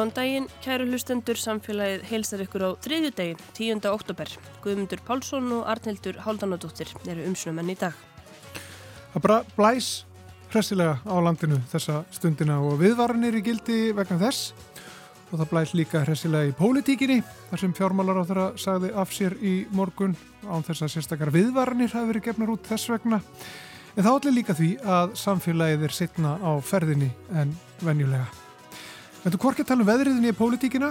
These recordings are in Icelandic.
Góðan daginn, kæru hlustendur samfélagið heilsar ykkur á þriðju daginn, 10. oktober. Guðmundur Pálsson og Arnhildur Háldanadóttir eru umsnumenn í dag. Það bara blæs hressilega á landinu þessa stundina og viðvaranir í gildi vegna þess og það blæs líka hressilega í pólitíkinni þar sem fjármálar á þeirra sagði af sér í morgun án þess að sérstakar viðvaranir hafi verið gefnar út þess vegna. En það allir líka því að samfélagið er sittna á ferðinni en venjulega. Þetta er hvorki að tala um veðriðinni í pólitíkina,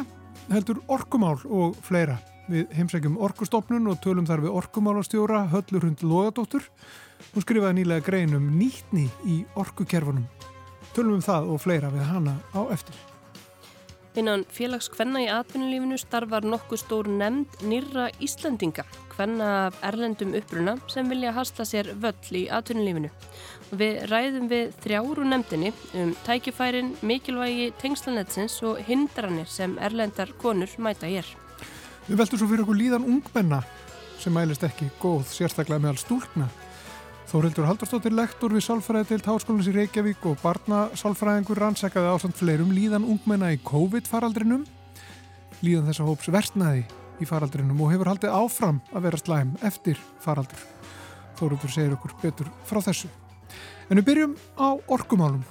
heldur orkumál og fleira. Við heimsækjum orkustofnun og tölum þar við orkumálastjóra Höllur Hund Lógadóttur. Hún skrifaði nýlega grein um nýtni í orkukerfunum. Tölum um það og fleira við hana á eftir. Innan félagskvenna í atvinnulífinu starfar nokkuð stór nefnd nýra Íslandinga, kvenna erlendum uppruna sem vilja hasla sér völl í atvinnulífinu. Við ræðum við þrjáru nefndinni um tækifærin, mikilvægi, tengslanetsins og hindranir sem erlendar konur mæta hér. Við veltum svo fyrir okkur líðan ungmenna sem mælist ekki góð, sérstaklega með all stúlna. Þórildur Haldarstóttir lektor við Sálfræði til Táskólins í Reykjavík og barnasálfræðingur rannsakaði ásand fleirum líðan ungmenna í COVID-faraldrinum. Líðan þessa hóps versnaði í faraldrinum og hefur haldið áfram að vera slæm eftir faraldur. Þórildur segir okkur betur frá þessu. En við byrjum á orkumálum.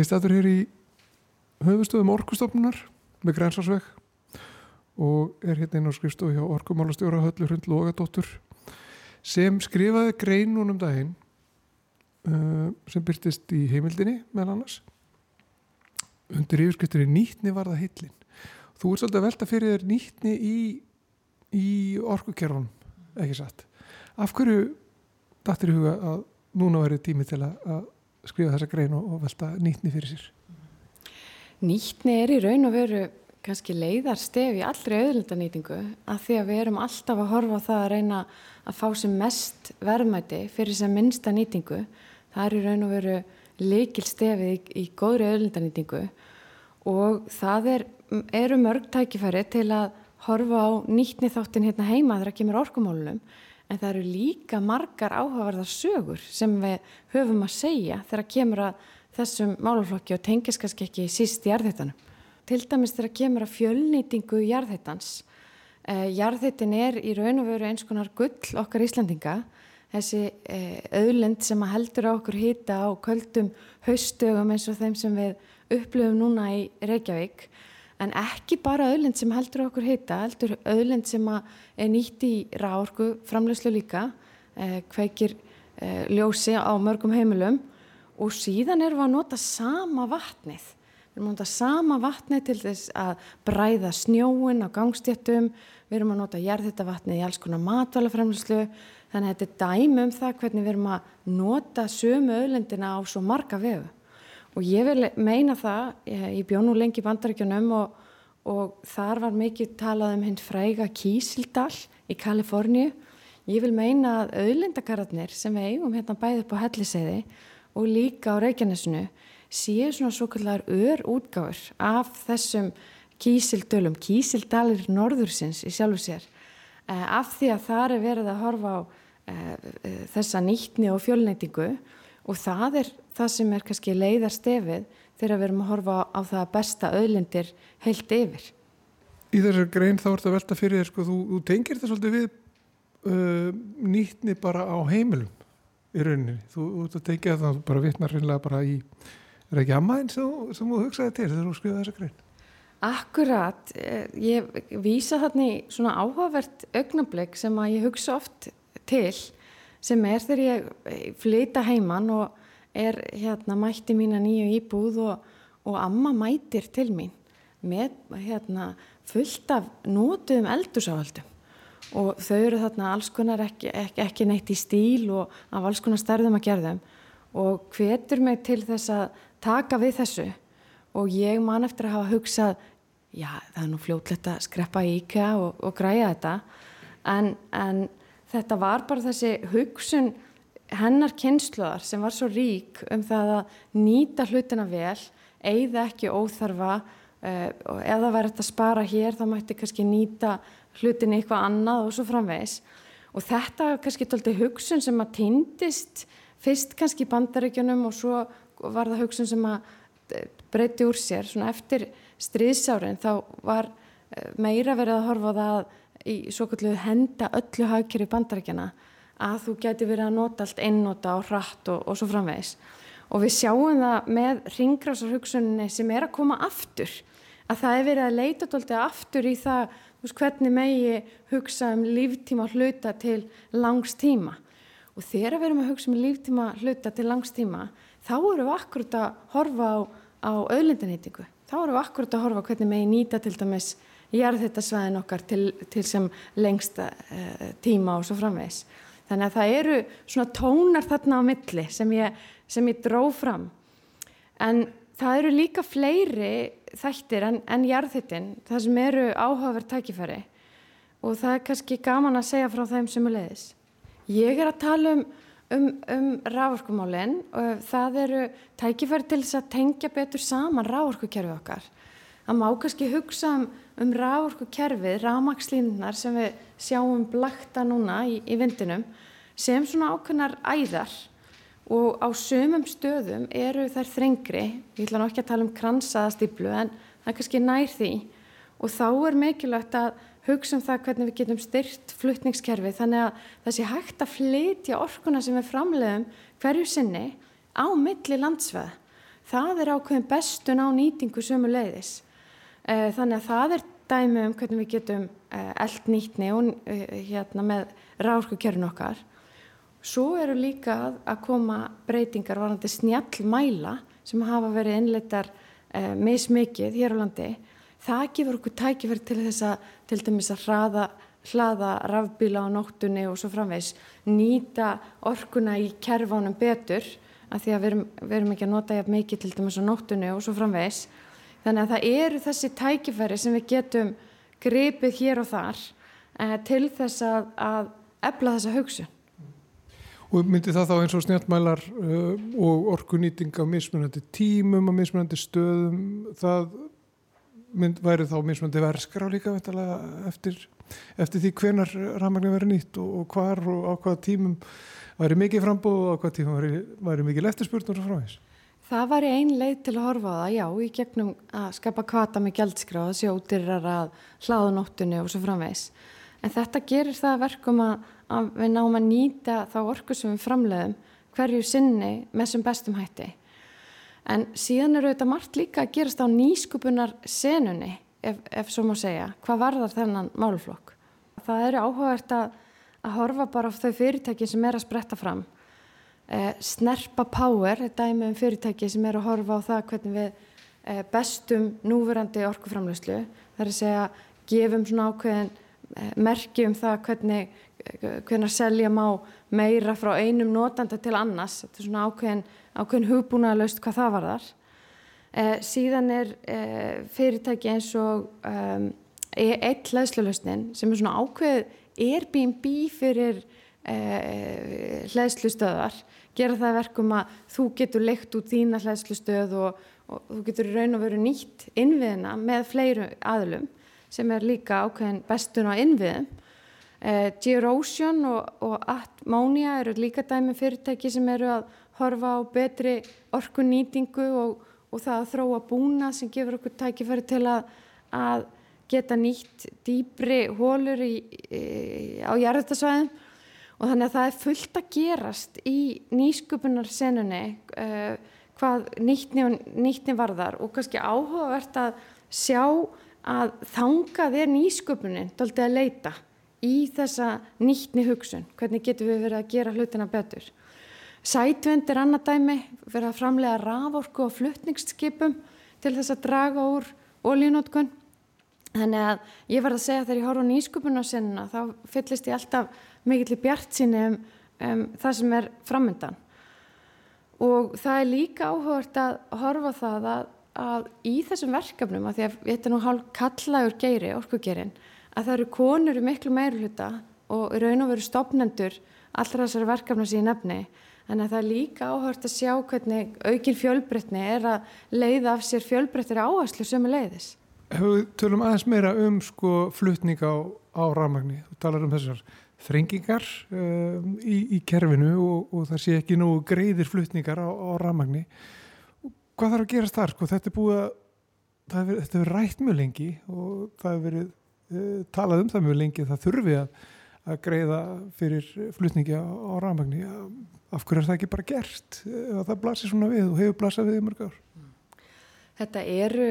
Ég stættur hér í höfustöðum orkustofnunar með grænsarsveg og er hérna inn á skrifstofu hjá orkumálastjóra Höllur Hund Lógadóttur sem skrifaði grein núnum daginn uh, sem byrtist í heimildinni meðal annars. Undir yfirskriftinni nýttni var það heillin. Þú ert svolítið að velta fyrir þér nýttni í, í orkukerfunum ekki satt? Af hverju dættir í huga að núna verið tími til að skrifa þessa grein og, og velta nýttni fyrir sér Nýttni er í raun og veru kannski leiðarstef í allri auðvöldanýtingu að því að við erum alltaf að horfa á það að reyna að fá sem mest verðmæti fyrir sem minnsta nýtingu. Það er í raun og veru leikil stefið í, í góðri auðvöldanýtingu og það er, eru mörg tækifæri til að horfa á nýttni þáttin hérna heima þegar það kemur orkumálunum en það eru líka margar áhugaverðar sögur sem við höfum að segja þegar kemur að þessum málaflokki og tengis kannski ekki síst jarðheitanum. Til dæmis þegar kemur að fjölnýtingu jarðheitans. Eh, jarðheitin er í raun og veru eins konar gull okkar Íslandinga. Þessi eh, auðlind sem að heldur á okkur hýta á köldum haustögum eins og þeim sem við upplöfum núna í Reykjavík. En ekki bara auðlind sem heldur okkur hýta, heldur auðlind sem er nýtt í ráorku framlegslu líka, eh, kveikir eh, ljósi á mörgum heimilum og síðan erum við að nota sama vatnið. Við erum að nota sama vatnið til þess að bræða snjóin á gangstjættum, við erum að nota jærðhættavatnið í alls konar matvælafremlislu, þannig að þetta er dæmi um það hvernig við erum að nota sömu öðlendina á svo marga vefu. Og ég vil meina það, ég bjóð nú lengi bandaríkjunum og, og þar var mikið talað um hinn fræga Kísildal í Kaliforníu. Ég vil meina að öðlendakararnir sem við eigum hérna bæðið upp á helliseiði og líka á Reykjanesinu séu svona svo kallar ör útgáður af þessum kísildölum, kísildalir norðursins í sjálfu sér. Eh, af því að það er verið að horfa á eh, þessa nýttni og fjölnætingu og það er það sem er kannski leiðar stefið þegar við erum að horfa á það besta öðlindir heilt yfir. Í þessar grein þá ert að velta fyrir þér sko, þú, þú tengir þetta svolítið við uh, nýttni bara á heimilum í rauninni. Þú ert að tekja það bara vittnar reynilega bara í er ekki ammæðin sem, sem þú hugsaði til þegar þú skrifaði þessa grein? Akkurat, eh, ég vísa þarna í svona áhugavert augnablik sem að ég hugsa oft til sem er þegar ég flyta heimann og er hérna mætti mín að nýju íbúð og, og amma mætir til mín með hérna fullt af nótuðum eldursáhaldum og þau eru þarna alls konar ekki, ekki, ekki neitt í stíl og af alls konar stærðum að gerðum. Og hvetur mig til þess að taka við þessu. Og ég man eftir að hafa hugsað já, það er nú fljótlegt að skreppa í IKEA og, og græja þetta. En, en þetta var bara þessi hugsun hennar kynsluðar sem var svo rík um það að nýta hlutina vel, eigða ekki óþarfa það verður þetta að spara hér þá mætti kannski nýta hlutin eitthvað annað og svo framvegs og þetta kannski tólti hugsun sem að týndist fyrst kannski í bandaríkjunum og svo var það hugsun sem að eh, breyti úr sér. Svona eftir stríðsárin þá var eh, meira verið að horfa það í svo kallu henda öllu hagkjöru bandarækjana að þú geti verið að nota allt einnota og hratt og, og svo framvegis. Og við sjáum það með ringgrásarhugsunni sem er að koma aftur að það er verið að leita tóltið aftur í það veist, hvernig megi hugsa um líftíma hluta til langs tíma. Og þegar við erum að hugsa um líftíma hluta til langs tíma þá erum við akkurat að horfa á, á auðlindanýtingu þá erum við akkurat að horfa hvernig megi nýta til dæmis jarðhittasvæðin okkar til, til sem lengsta uh, tíma og svo framvegs. Þannig að það eru svona tónar þarna á milli sem ég, sem ég dró fram. En það eru líka fleiri þættir en, en jarðhittin, það sem eru áhugaverð tækifæri og það er kannski gaman að segja frá þeim sem er leiðis. Ég er að tala um, um, um rávorkumálinn og það eru tækifæri til þess að tengja betur saman rávorkukerfið okkar. Það má kannski hugsa um um rávorku kerfið, rámakslínunar sem við sjáum blakta núna í, í vindinum sem svona ákveðnar æðar og á sömum stöðum eru þær þrengri, ég ætla nokkið að tala um kransaða stíplu en það er kannski nær því og þá er mikilvægt að hugsa um það hvernig við getum styrt fluttningskerfi þannig að það sé hægt að flytja orkuna sem við framlegum hverju sinni á milli landsveð. Það er ákveðin bestun á nýtingu sömu leiðis. Eh, þannig að það er dæmi um hvernig við getum eh, eld nýtni og eh, hérna með ráðskukerfin okkar. Svo eru líka að koma breytingar varandi snjallmæla sem hafa verið innleitar eh, mismikið hér á landi. Það gefur okkur tækifæri til þess að til dæmis að hraða, hlaða rafbíla á nóttunni og svo framvegs nýta orkuna í kerfánum betur af því að við erum, við erum ekki að nota mikið til dæmis á nóttunni og svo framvegs Þannig að það eru þessi tækifæri sem við getum gripið hér og þar eh, til þess að, að ebla þessa hugsu. Og myndi það þá eins og snjáltmælar uh, og orkunýting á mismunandi tímum og mismunandi stöðum, það mynd, væri þá mismunandi verskar á líka eftir, eftir því hvenar rafmagnin verið nýtt og, og hvar og á hvaða tímum væri mikið frambóð og á hvaða tímum væri, væri mikið eftirspurnur og frá þess. Það var einn leið til að horfa á það, já, í gegnum að skapa kvata með gældskráð, sjótirar að hlaðunóttunni og svo framvegs. En þetta gerir það verkum að, að við náum að nýta þá orku sem við framleiðum hverju sinni með sem bestum hætti. En síðan eru þetta margt líka að gerast á nýskupunar senunni, ef, ef svo má segja, hvað varðar þennan máluflokk. Það eru áhugavert að, að horfa bara á þau fyrirtæki sem er að spretta fram Snerpa Power, er með um fyrirtæki sem er að horfa á það hvernig við eh, bestum núverandi orkuframlöslu. Það er að segja, gefum svona ákveðin eh, merki um það hvernig, eh, hvernig að selja má meira frá einum notanda til annars. Þetta er svona ákveðin, ákveðin hugbúnaðalöst hvað það var þar. Eh, síðan er eh, fyrirtæki eins og eitt hlæðslulösnin sem er svona ákveð Airbnb fyrir hlæðslustöðar gera það verkum að þú getur leikt út þína hlæðslustöð og, og þú getur raun og veru nýtt innviðina með fleiru aðlum sem er líka ákveðin bestun á innviðum. Eh, Georosion og, og Atmonia eru líka dæmi fyrirtæki sem eru að horfa á betri orkunýtingu og, og það að þróa búna sem gefur okkur tækifæri til að, að geta nýtt dýbri hólur í, í, á jarðutasvæðum og þannig að það er fullt að gerast í nýsköpunarsenunni uh, hvað nýttni, nýttni varðar og kannski áhugavert að sjá að þangað er nýsköpunin doldið að leita í þessa nýttni hugsun, hvernig getum við verið að gera hlutina betur. Sætvend er annað dæmi, verið að framlega raforku og fluttningsskipum til þess að draga úr ólínótkun. Þannig að ég var að segja þegar ég horf á nýsköpunarsenuna þá fyllist ég alltaf mikill í bjart síni um, um það sem er framöndan og það er líka áhugart að horfa það að, að í þessum verkefnum, að því að þetta er nú hálf kallagur geiri, orkugerin, að það eru konur í miklu meiri hluta og raun og veru stopnendur allra þessari verkefna síðan nefni. Að það er líka áhört að sjá hvernig aukin fjölbreytni er að leiða af sér fjölbreyttir áherslu sem er leiðis. Hefur við tölum aðeins meira um sko flutning á, á rafmagni. Þú talar um þessar þrengingar um, í, í kerfinu og, og það sé ekki nógu greiðir flutningar á, á rafmagni. Hvað þarf að gerast þar? Sko, þetta er búið að, það hefur, þetta hefur rætt mjög lengi og það hefur verið uh, talað um það mjög lengi. Það þurfi að, að greiða fyrir flutningi á, á rafmagni. Af hverju er það ekki bara gert? Það blasir svona við og hefur blasað við í mörg ár. Þetta eru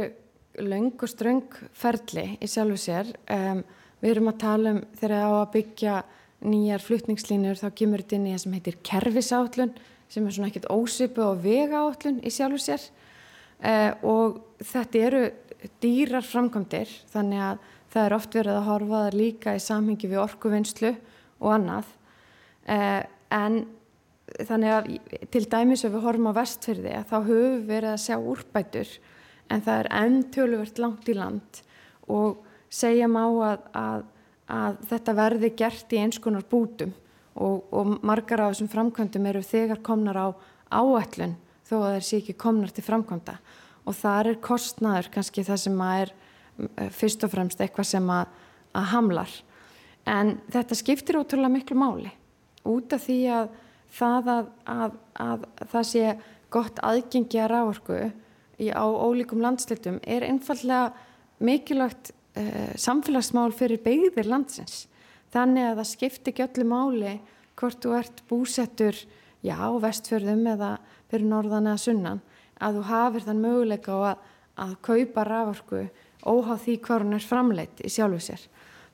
laung og ströng ferli í sjálfu sér. Um, við erum að tala um þegar á að byggja nýjar fluttningslínur þá kemur þetta inn í það sem heitir kerfisállun sem er svona ekkert ósöpu og vegaállun í sjálfu sér. Uh, og þetta eru dýrar framkvæmdir þannig að það er oft verið að horfa það líka í samhengi við orkuvinnslu og annað. Uh, en þannig að til dæmis ef við horfum á vestfyrði þá höfum við verið að sjá úrbætur en það er enn töluvert langt í land og segja má að, að, að þetta verði gert í eins konar bútum. Og, og margar af þessum framkvæmdum eru þegar komnar á áætlun þó að þeir sé ekki komnar til framkvæmda. Og þar er kostnaður kannski það sem er eh, fyrst og fremst eitthvað sem að, að hamlar. En þetta skiptir ótrúlega miklu máli. Út af því að það að, að, að það sé gott aðgengi að ráorku á ólíkum landslitum er einfallega mikilvægt uh, samfélagsmál fyrir beigðir landsins. Þannig að það skiptir ekki öllu máli hvort þú ert búsettur já, vestfjörðum eða fyrir norðan eða sunnan að þú hafir þann möguleika á að, að kaupa ráorku óháð því hvað hún er framleitt í sjálfu sér.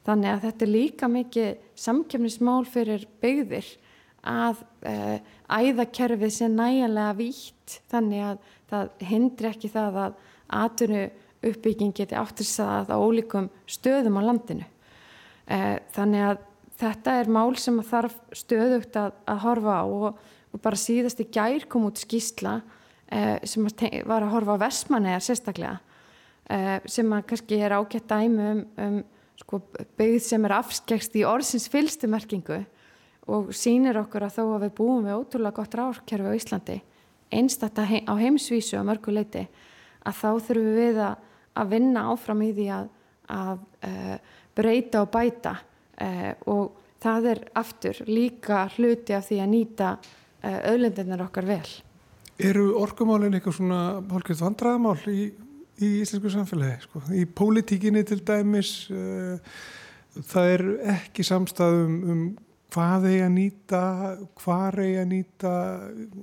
Þannig að þetta er líka mikið samkjöfnismál fyrir beigðir að uh, æðakerfið sé næjanlega vítt þannig að það hindri ekki það að atvinnu uppbygging geti áttirsað á ólíkum stöðum á landinu. Uh, þannig að þetta er mál sem þarf stöðugt að, að horfa á og, og bara síðast í gær kom út skýsla uh, sem var að horfa á Vestmannegar sérstaklega sem að kannski er ágætt dæmi um, um sko, byggð sem er afskegst í orðsins fylstumerkingu og sínir okkur að þó að við búum við ótrúlega gott ráðkerfi á Íslandi einstætta hei, á heimsvísu á mörgu leiti að þá þurfum við að, að vinna áfram í því að, að uh, breyta og bæta uh, og það er aftur líka hluti af því að nýta uh, eh, öðlendirnar okkar vel. Eru orkumálinn eitthvað svona hálfgeitt vandraðamál í, í íslensku samfélagi? Sko? Í pólitíkinni til dæmis það er ekki samstæðum um hvað eigi að nýta, hvað eigi að nýta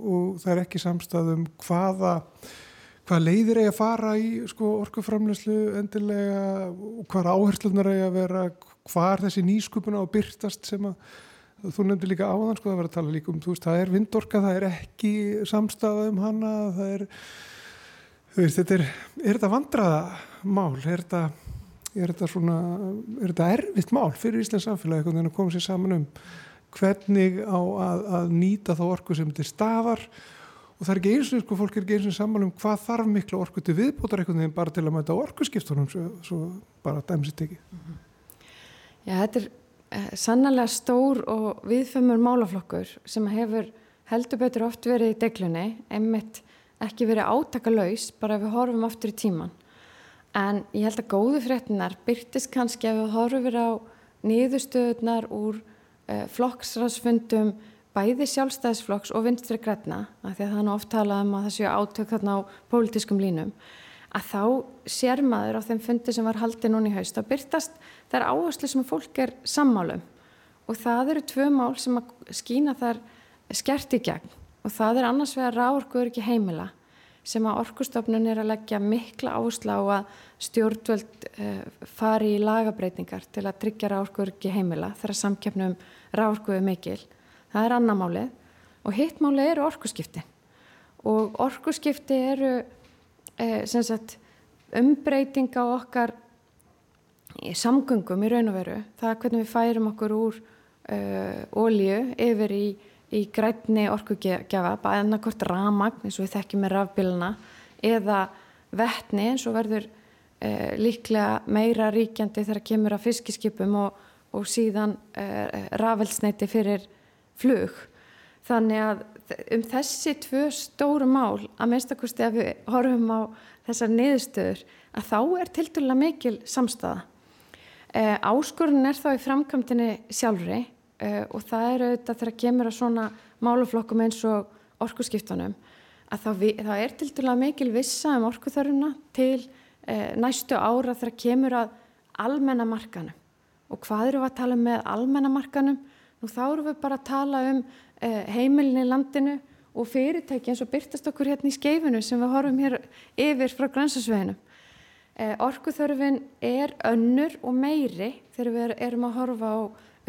og það er ekki samstæðum hvaða, hvað leiðir eigi að fara í sko, orkuframlöslu endilega? Og hvaða áherslunar eigi að vera, hvað er þessi nýskupuna og byrtast sem að þú nefndir líka áðan sko, það verður að tala líka um, þú veist, það er vindorka, það er ekki samstæða um hana, það er, þú veist, þetta er, er þetta vandraða mál, er þetta er þetta svona, er þetta erfitt mál fyrir Íslands samfélagi hvernig það komið sér saman um hvernig á að, að nýta þá orku sem þetta stafar og það er ekki eins og sko, fólk er ekki eins og saman um hvað þarf miklu orku til viðbótar einhvern veginn bara til að mæta orkuskiptunum svo, svo bara dæmsitt ekki mm -hmm. Já, þetta er eh, sannlega stór og viðfömmur málaflokkur sem hefur heldur betur oft verið í deglunni einmitt ekki verið átakalauðs bara við horfum aftur í tíman en ég held að góðu fréttinar byrtist kannski ef við horfum á nýðustöðunar úr uh, flokksræðsfundum bæði sjálfstæðisflokks og vinstri græna að því að það er oft talað um að það séu átök þarna á pólitískum línum að þá sér maður á þeim fundi sem var haldið núni í haust að byrtast þær áherslu sem fólk er sammálum og það eru tvö mál sem að skína þar skert í gegn og það er annars vegar ráorkuður ekki heimila sem að orkustofnun er að leggja mikla áherslu á að stjórnvöld uh, fari í lagabreitingar til að tryggja ráorkuður ekki heimila þegar samkeppnum ráorkuðu mikil. Það er annar málið og hitt málið eru orkuskipti og orkuskipti eru uh, sagt, umbreyting á okkar í samgöngum í raun og veru. Það er hvernig við færum okkur úr uh, eh, ólíu yfir í í grætni orkugjafa, bara annarkort ramagn eins og við þekkjum með rafbíluna eða vettni eins og verður uh, líklega meira ríkjandi þegar kemur að fiskiskipum og, og síðan uh, rafelsneiti fyrir flug. Þannig að um þessi tvö stóru mál að minnstakosti að við horfum á þessar niðurstöður að þá er til dæla mikil samstafa. Uh, áskorun er þá í framkvæmdini sjálfri og það er auðvitað þegar kemur að svona máluflokkum eins og orkuskiptunum að þá, við, þá er til dæla mikil vissa um orkuþörfuna til eh, næstu ára þegar kemur að almennamarkanum. Og hvað eru við að tala um með almennamarkanum? Nú þá eru við bara að tala um eh, heimilin í landinu og fyrirtæki eins og byrtast okkur hérna í skeifinu sem við horfum hér yfir frá grænsasveginum. Eh, orkuþörfin er önnur og meiri þegar við erum að horfa á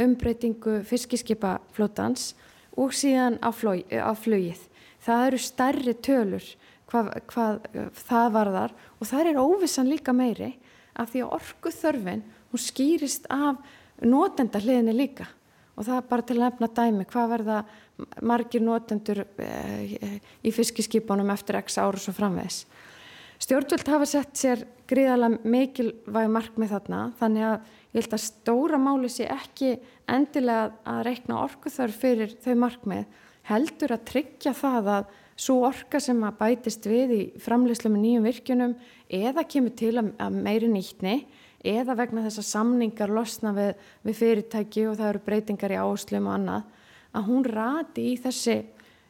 umbreytingu fiskiskipaflótans og síðan á, flói, á flugið það eru stærri tölur hvað, hvað það varðar og það er óvissan líka meiri af því að orgu þörfin hún skýrist af notenda hliðinni líka og það er bara til að nefna dæmi hvað verða margir notendur eh, í fiskiskipunum eftir x ára svo framvegs. Stjórnvöld hafa sett sér gríðalega mikilvæg markmið þarna þannig að ég held að stóra máli sé ekki endilega að reikna orguþörf fyrir þau markmið heldur að tryggja það að svo orka sem að bætist við í framleyslu með nýjum virkjunum eða kemur til að meiri nýttni eða vegna þess að samningar losna við, við fyrirtæki og það eru breytingar í áslum og annað að hún rati í þessi,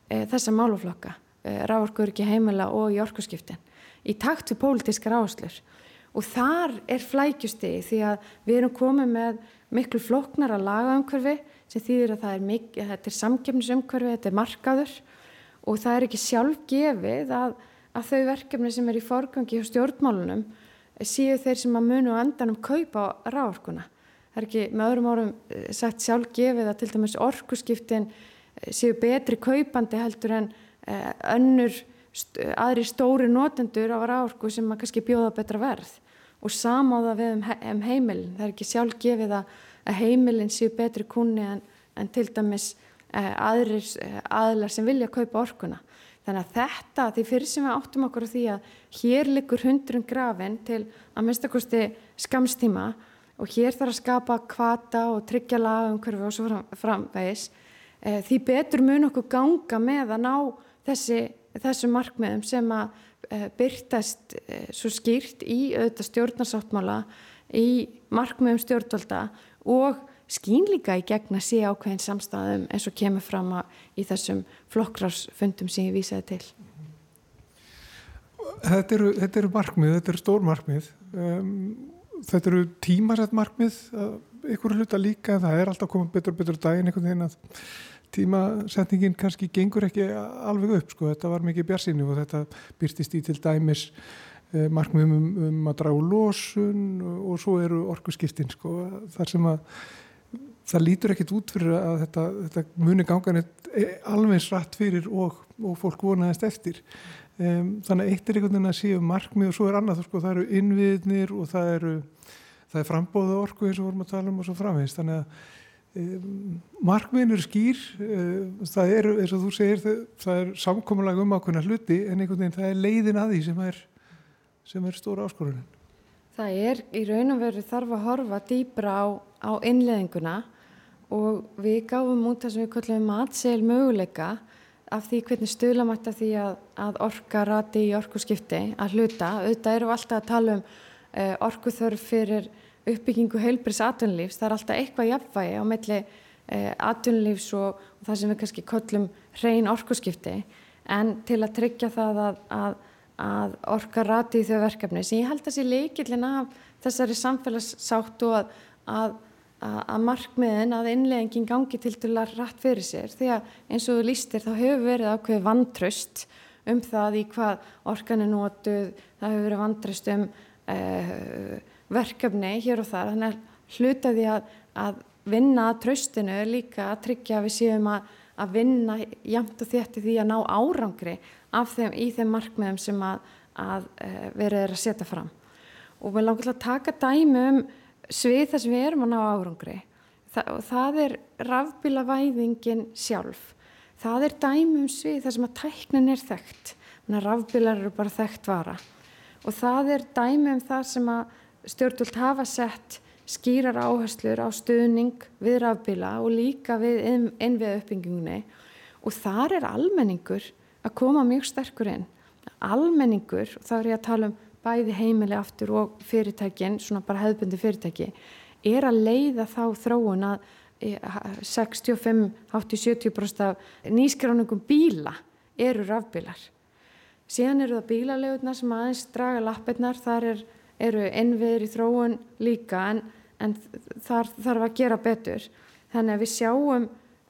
e, þessa máluflokka, e, ráorkur ekki heimila og í orkuskiptin í takt við pólitískar áslur og þar er flækjusti því að við erum komið með miklu floknar að laga umhverfi sem þýðir að er, mikið, þetta er samkjöfnisumhverfi, þetta er markaður og það er ekki sjálf gefið að, að þau verkefni sem er í forgangi hjá stjórnmálunum séu þeir sem að munu og endanum kaupa ráorkuna. Það er ekki með öðrum árum eh, sagt sjálf gefið að til dæmis orkuskiptin eh, séu betri kaupandi heldur en eh, önnur aðri stóri notendur á ráorku sem að kannski bjóða betra verð og samáða við um, um heimilin. Það er ekki sjálf gefið að heimilin séu betri kunni en, en til dæmis aðrir aðlar sem vilja kaupa orkuna. Þannig að þetta, því fyrir sem við áttum okkur á því að hér liggur hundrun grafin til að minnstakosti skamstíma og hér þarf að skapa kvata og tryggja lagumhverfi og svo fram, framvegis, e, því betur mun okkur ganga með að ná þessi, þessu markmiðum sem að e, byrtast e, svo skýrt í auðvitað stjórnarsáttmála, í markmiðum stjórnvalda og skín líka í gegn að sé ákveðin samstæðum eins og kemur fram í þessum flokkrársfundum sem ég vísaði til. Þetta eru, þetta eru markmið, þetta eru stór markmið. Um, þetta eru tímasett markmið, ykkur hluta líka, það er alltaf komið betur og betur daginn einhvern veginn að tímasetningin kannski gengur ekki alveg upp, sko. þetta var mikið björnsýni og þetta byrtist í til dæmis Eh, markmiðum um, um að dragu lósun og svo eru orkuskiptin sko, þar sem að það lítur ekkit út fyrir að þetta, þetta muni gangan alveg sratt fyrir og, og fólk vonaðist eftir um, þannig að eitt er einhvern veginn að séu markmið og svo er annað, sko, það eru innviðnir og það eru það er frambóðu orku eins og vorum að tala um og svo framvegist þannig að um, markmiðin eru skýr um, það eru, eins og þú segir það, það er samkomulega um ákveðna hluti en einhvern veginn það er leiðin að því sem er sem er stóra áskorunin? Það er í raun og veru þarf að horfa dýbra á, á innleðinguna og við gáfum út það sem við kallum matsel möguleika af því hvernig stuðlamætt af því að, að orka rati í orkuskipti að hluta. Auðvitað eru alltaf að tala um uh, orkuþörf fyrir uppbyggingu heilbris atvinnlífs. Það er alltaf eitthvað jafnvægi á melli uh, atvinnlífs og, og það sem við kannski kallum hrein orkuskipti en til að tryggja það að, að að orka rati í þau verkefni. Sem ég held að sé leikillin af þessari samfélagssátt og að, að, að markmiðin að innleggingin gangi til dula rætt fyrir sér. Því að eins og lístir þá hefur verið ákveð vantraust um það í hvað orkan er nótuð, það hefur verið vantraust um uh, verkefni hér og þar, þannig að hluta því að, að vinna að traustinu líka að tryggja við séum að, að vinna jæmt og þétti því að ná árangri þeim, í þeim markmiðum sem að, að uh, verið er að setja fram. Og við langar til að taka dæmi um svið þar sem við erum að ná árangri. Þa, það er rafbílavæðingin sjálf. Það er dæmi um svið þar sem að tæknin er þekkt. Rafbílar eru bara þekkt vara. og það er dæmi um það sem að stjórnvöld hafa sett skýrar áherslur á stuðning við rafbíla og líka við innviða uppbyggingunni og þar er almenningur að koma mjög sterkur inn. Almenningur, og þá er ég að tala um bæði heimili aftur og fyrirtækin, svona bara hefðbundi fyrirtæki, er að leiða þá þróun að 65-70% af nýskráningum bíla eru rafbílar. Síðan eru það bílalegunar sem aðeins draga lappirnar, þar er, eru innviður í þróun líka en, en þar þarf að gera betur. Þannig að við sjáum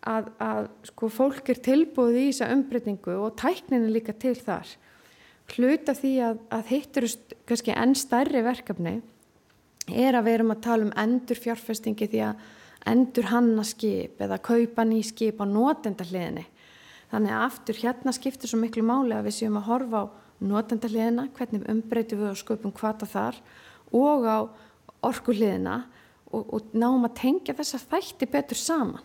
að, að sko, fólk er tilbúið í þessa umbreytingu og tæknin er líka til þar. Hluta því að, að hittur kannski enn stærri verkefni er að við erum að tala um endur fjárfestingi því að endur hanna skip eða kaupa ný skip á notendahliðinni. Þannig að aftur hérna skiptir svo miklu máli að við séum að horfa á notendahliðina, hvernig umbreytum við og skupum hvata þar og á orkuhliðina og, og náum að tengja þessa þætti betur saman.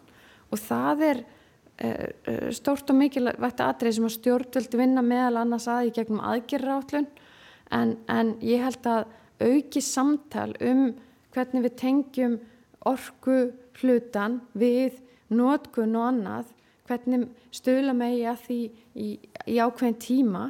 Og það er uh, stórt og mikilvægt aðrið sem að stjórnvöldi vinna meðal annars að í gegnum aðgerra en, en ég held að auki samtal um hvernig við tengjum orku hlutan við nótkun og annað hvernig stöðla megi að því í, í ákveðin tíma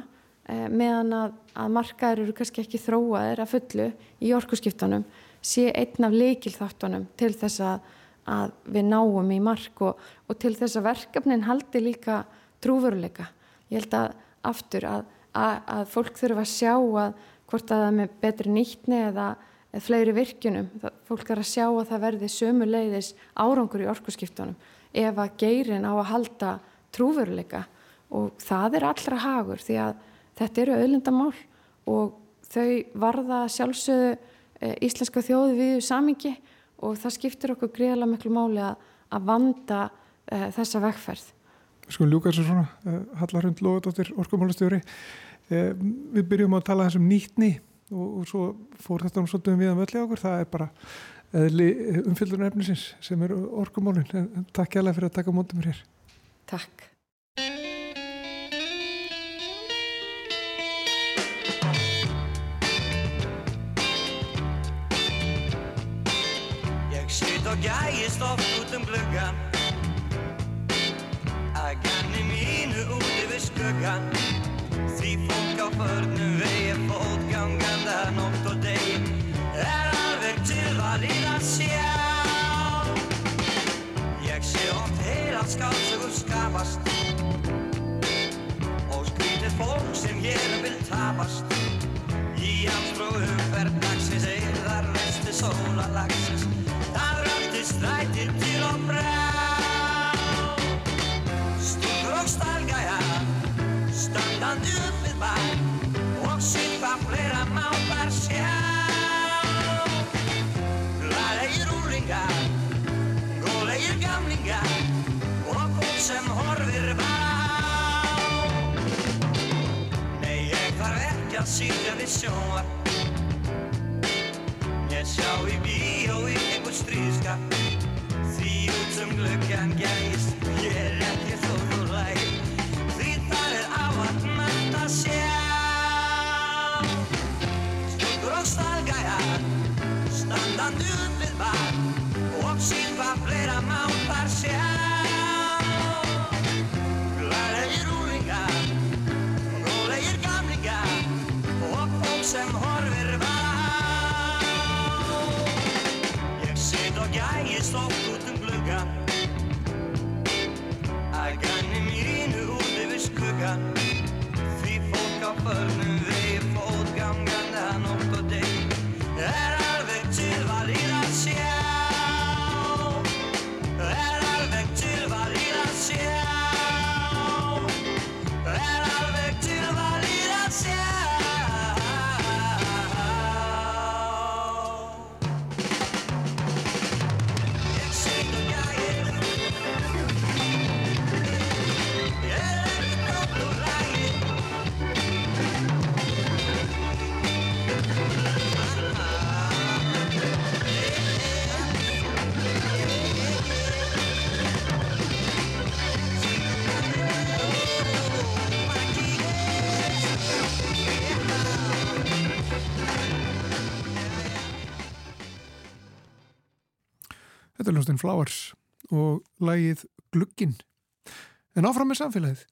meðan að, að markaður eru kannski ekki þróaðir að fullu í orkuskiptunum sé einn af leikilþáttunum til þess að, að við náum í mark og, og til þess að verkefnin haldi líka trúveruleika. Ég held að aftur að, að fólk þurfa að sjá að hvort að það með betri nýttni eða eða fleiri virkunum. Fólk er að sjá að það verði sömu leiðis árangur í orkusskiptunum ef að geirin á að halda trúveruleika og það er allra hagur því að þetta eru auðlindamál og þau varða sjálfsögðu e, íslenska þjóði við samingi og það skiptir okkur greiðlega miklu máli að, að vanda e, þessa vegferð. Sko ljúka þessu svona, e, Hallarhund Lóðardóttir, orkumálastjóri. Við byrjum að tala þessum nýttni og, og svo fór þetta um svolítið við að völdlega okkur, það er bara umfylgurinn efnisins sem eru orkumólin. Takk hjálpa fyrir að taka mótum mér hér. Takk. Gæist oft út um gluggan að ganni mínu úti við skuggan því fólk á förnum vegi fótganganda nótt og deg er alveg tilvalið að sjá Ég sé oft heilat skálsögur skapast. Og skrítið fólk sem ég vil tapast. Í hamstrú umferð dagsins eðar vesti sólalagsins það röldi strætir til og frá Stúkur og stalgæjar standandi upp við bæ. Og sýpa fleira mátar sjá. Glæðegir úlingar, góðlegir gamlingar. Og fólk sem horfir bara á Nei, ég þarf ekki að sýtja við sjónvar Ég sjá í bíó í einhver stríðskap sem glöggjan gæst Ég er ekki þó læg Því það er áhætt að sjá. Stúkur og stalgæjar Standandi upp við bar Og síðan fleira mátar sjá. Glæðegir úlingar Góðlegir gamlingar Og fólk sem horfir bara á Ég sit og gægist oft Því fólk á förnum Hljóstinn Flowers og lagið Glugginn. En áfram með samfélagið.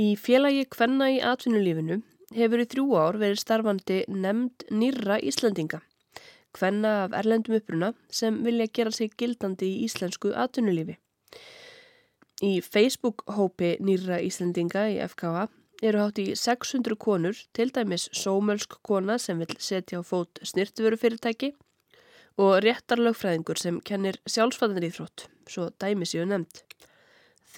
Í félagi Kvenna í atvinnulífinu hefur í þrjú ár verið starfandi nefnd nýrra Íslandinga. Kvenna af erlendum uppruna sem vilja gera sig gildandi í íslensku atvinnulífi. Í Facebook-hópi nýrra Íslandinga í FKA eru hátt í 600 konur, til dæmis sómölsk kona sem vil setja á fót snirtveru fyrirtæki og réttarlögfræðingur sem kennir sjálfsfæðanrýþrótt, svo dæmi séu nefnd.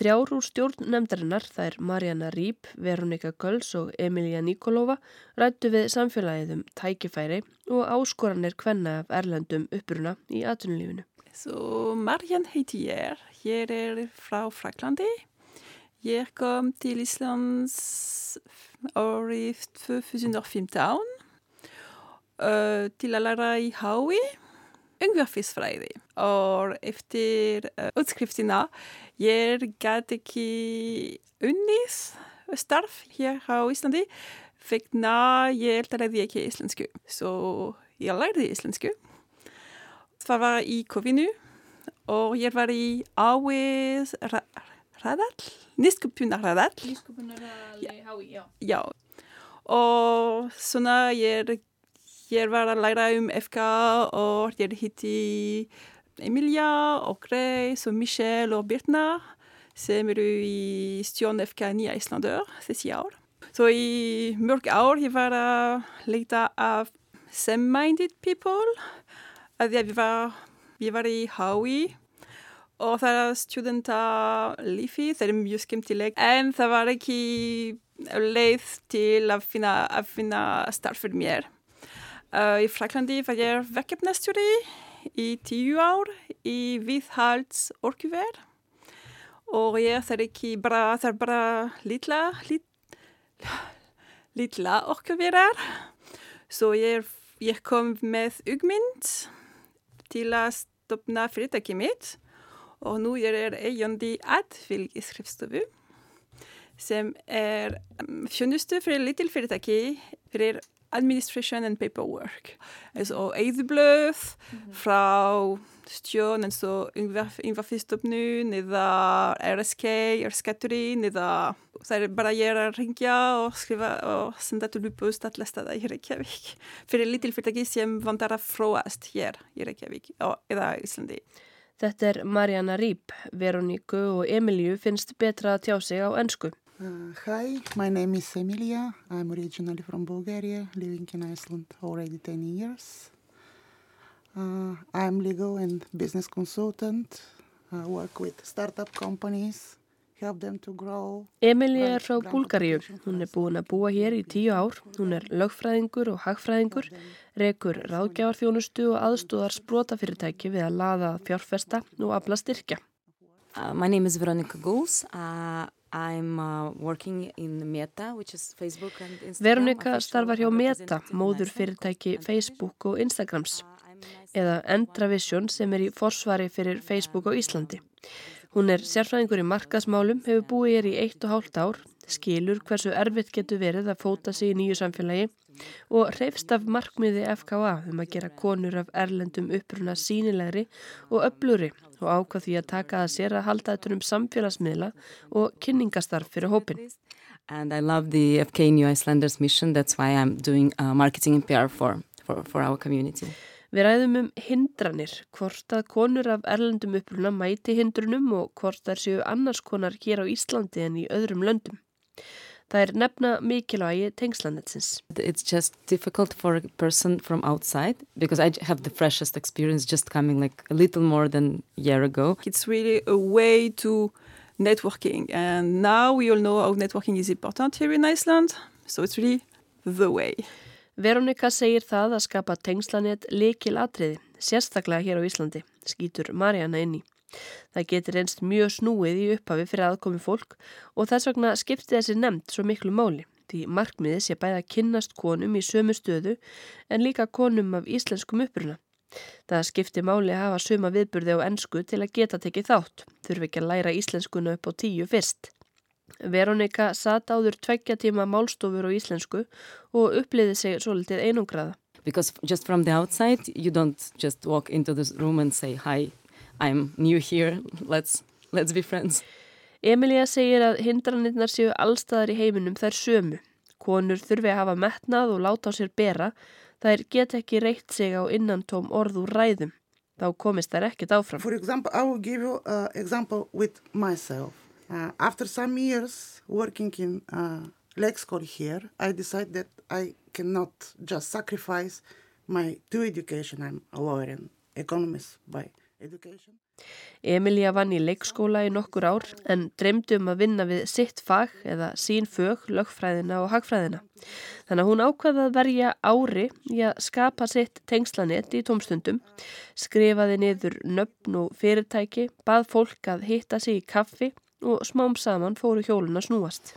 Þrjár úr stjórn nefndarinnar, er Marjana Rýp, Veronika Göls og Emilia Nikolova, rættu við samfélagið um tækifæri og áskoranir kvenna af erlendum uppruna í atvinnulífinu. Så Marianne heter jeg. Jeg er fra Fraklandi. Jeg kom til Islands året 2015 uh, til å lære i Haui. Ungefärsfrejdig. Och efter uh, utskrifterna jag gav ikke unnis starf här i Islandi. Fick na jag lärde ikke isländska. Så jag lärde isländska. Det var i Kovinu. Och jag var i Aves Radal. Niskupuna Radal. Já. Og svona ég, ég var að læra um FK og ég hitti Emilia og Grace og Michelle og Birna sem eru í stjórn FK Nýja Íslandur þessi ár. Svo í mörg ár ég var að leita af same-minded people að ég var, ég var í HÍ og það er studentalífi, það er mjög skemmtileg en það var ekki leið til að finna, að finna starf fyrir mér. Uh, í Fraklandi var ég verkefnastjóri í tíu ár í viðhalds orkuver og ég er ekki bara, er bara litla, lit, litla orkuverar. Så ég, ég kom með ugmynd til að stopna fyrirtæki mitt og nú ég er eigandi að fylgiskrifstofu sem er um, þjónustu fyrir lítil fyrirtæki fyrir administration and paperwork. Altså eðublöð frá stjórn eins og innvarfistofnun eða RSK, R-skatturinn eða það er bara ég að ringja og skrifa og senda til uppost alla staða í Reykjavík fyrir lítil fyrirtæki sem vantar að fróast hér í Reykjavík eða Íslandi. Þetta er Marjana Rýp, Veroníku og Emilju finnst betra að tjá sig á ennsku. Uh, hi, my name is Emilia. I'm originally from Bulgaria, living in Iceland already 10 years. Uh, I'm legal and business consultant. I work with startup companies, help them to grow. Emilia er frá Búlgaríu. Hún er búin að búa hér í tíu ár. Hún er lögfræðingur og hagfræðingur, rekur ráðgjáðarþjónustu og aðstóðar sprótafyrirtæki við að laða fjárfesta og afla styrkja. Uh, my name is Veronica Gouls. Uh, I'm uh, working in Meta, which is Facebook and Instagram. Veronica starfar hjá Meta, móður fyrirtæki Facebook og Instagrams, eða Endravision sem er í forsvari fyrir Facebook á Íslandi. Hún er sérfræðingur í markasmálum, hefur búið hér í eitt og hálft ár, skilur hversu erfitt getur verið að fóta sig í nýju samfélagi og reyfst af markmiði FKA um að gera konur af erlendum uppruna sínilegri og öbluri og ákvað því að taka að sér að halda þetta um samfélagsmiðla og kynningastarf fyrir hópin. And I love the FK New Icelanders mission, that's why I'm doing uh, marketing and PR for, for, for our community. Við ræðum um hindranir, hvort að konur af erlendum uppruna mæti hindrunum og hvort þær séu annars konar hér á Íslandi en í öðrum löndum. Það er nefna mikilvægi tengslanetsins. It's just difficult for a person from outside because I have the freshest experience just coming like a little more than a year ago. It's really a way to networking and now we all know how networking is important here in Iceland so it's really the way. Veronika segir það að skapa tengslanet likil atriði, sérstaklega hér á Íslandi, skýtur Marjana inn í. Það getur einst mjög snúið í upphafi fyrir aðkomi fólk og þess vegna skipti þessi nefnd svo miklu máli því markmiði sé bæða kynnast konum í sömu stöðu en líka konum af íslenskum uppruna. Það skipti máli að hafa söma viðburði á ennsku til að geta tekið þátt, þurfi ekki að læra íslenskuna upp á tíu fyrst. Veronika sat áður tveggja tíma málstofur á íslensku og uppliði sig svolítið einungraða. Because just from the outside you don't just walk into this room and say hi I'm new here. Let's let's be friends. Emilia segir að hindranirnar séu allstaðar í heiminum þær sömu. Konur þurfi að hafa metnað og láta á sér bera, þær get ekki reitt sig á innantóm orð úr ræðum. Þá komist þær ekkert áfram. For example, I will give you an example with myself. Uh, after some years working in uh, school here, I decided that I cannot just sacrifice my two education. I'm a lawyer and economist by education. Emilia vann í leikskóla í nokkur ár en dreymdi um að vinna við sitt fag eða sín fög, lögfræðina og hagfræðina. Þannig að hún ákvaði að verja ári í að skapa sitt tengslanett í tómstundum, skrifaði niður nöfn og fyrirtæki, bað fólk að hitta sig í kaffi og smám saman fóru hjólun að snúast.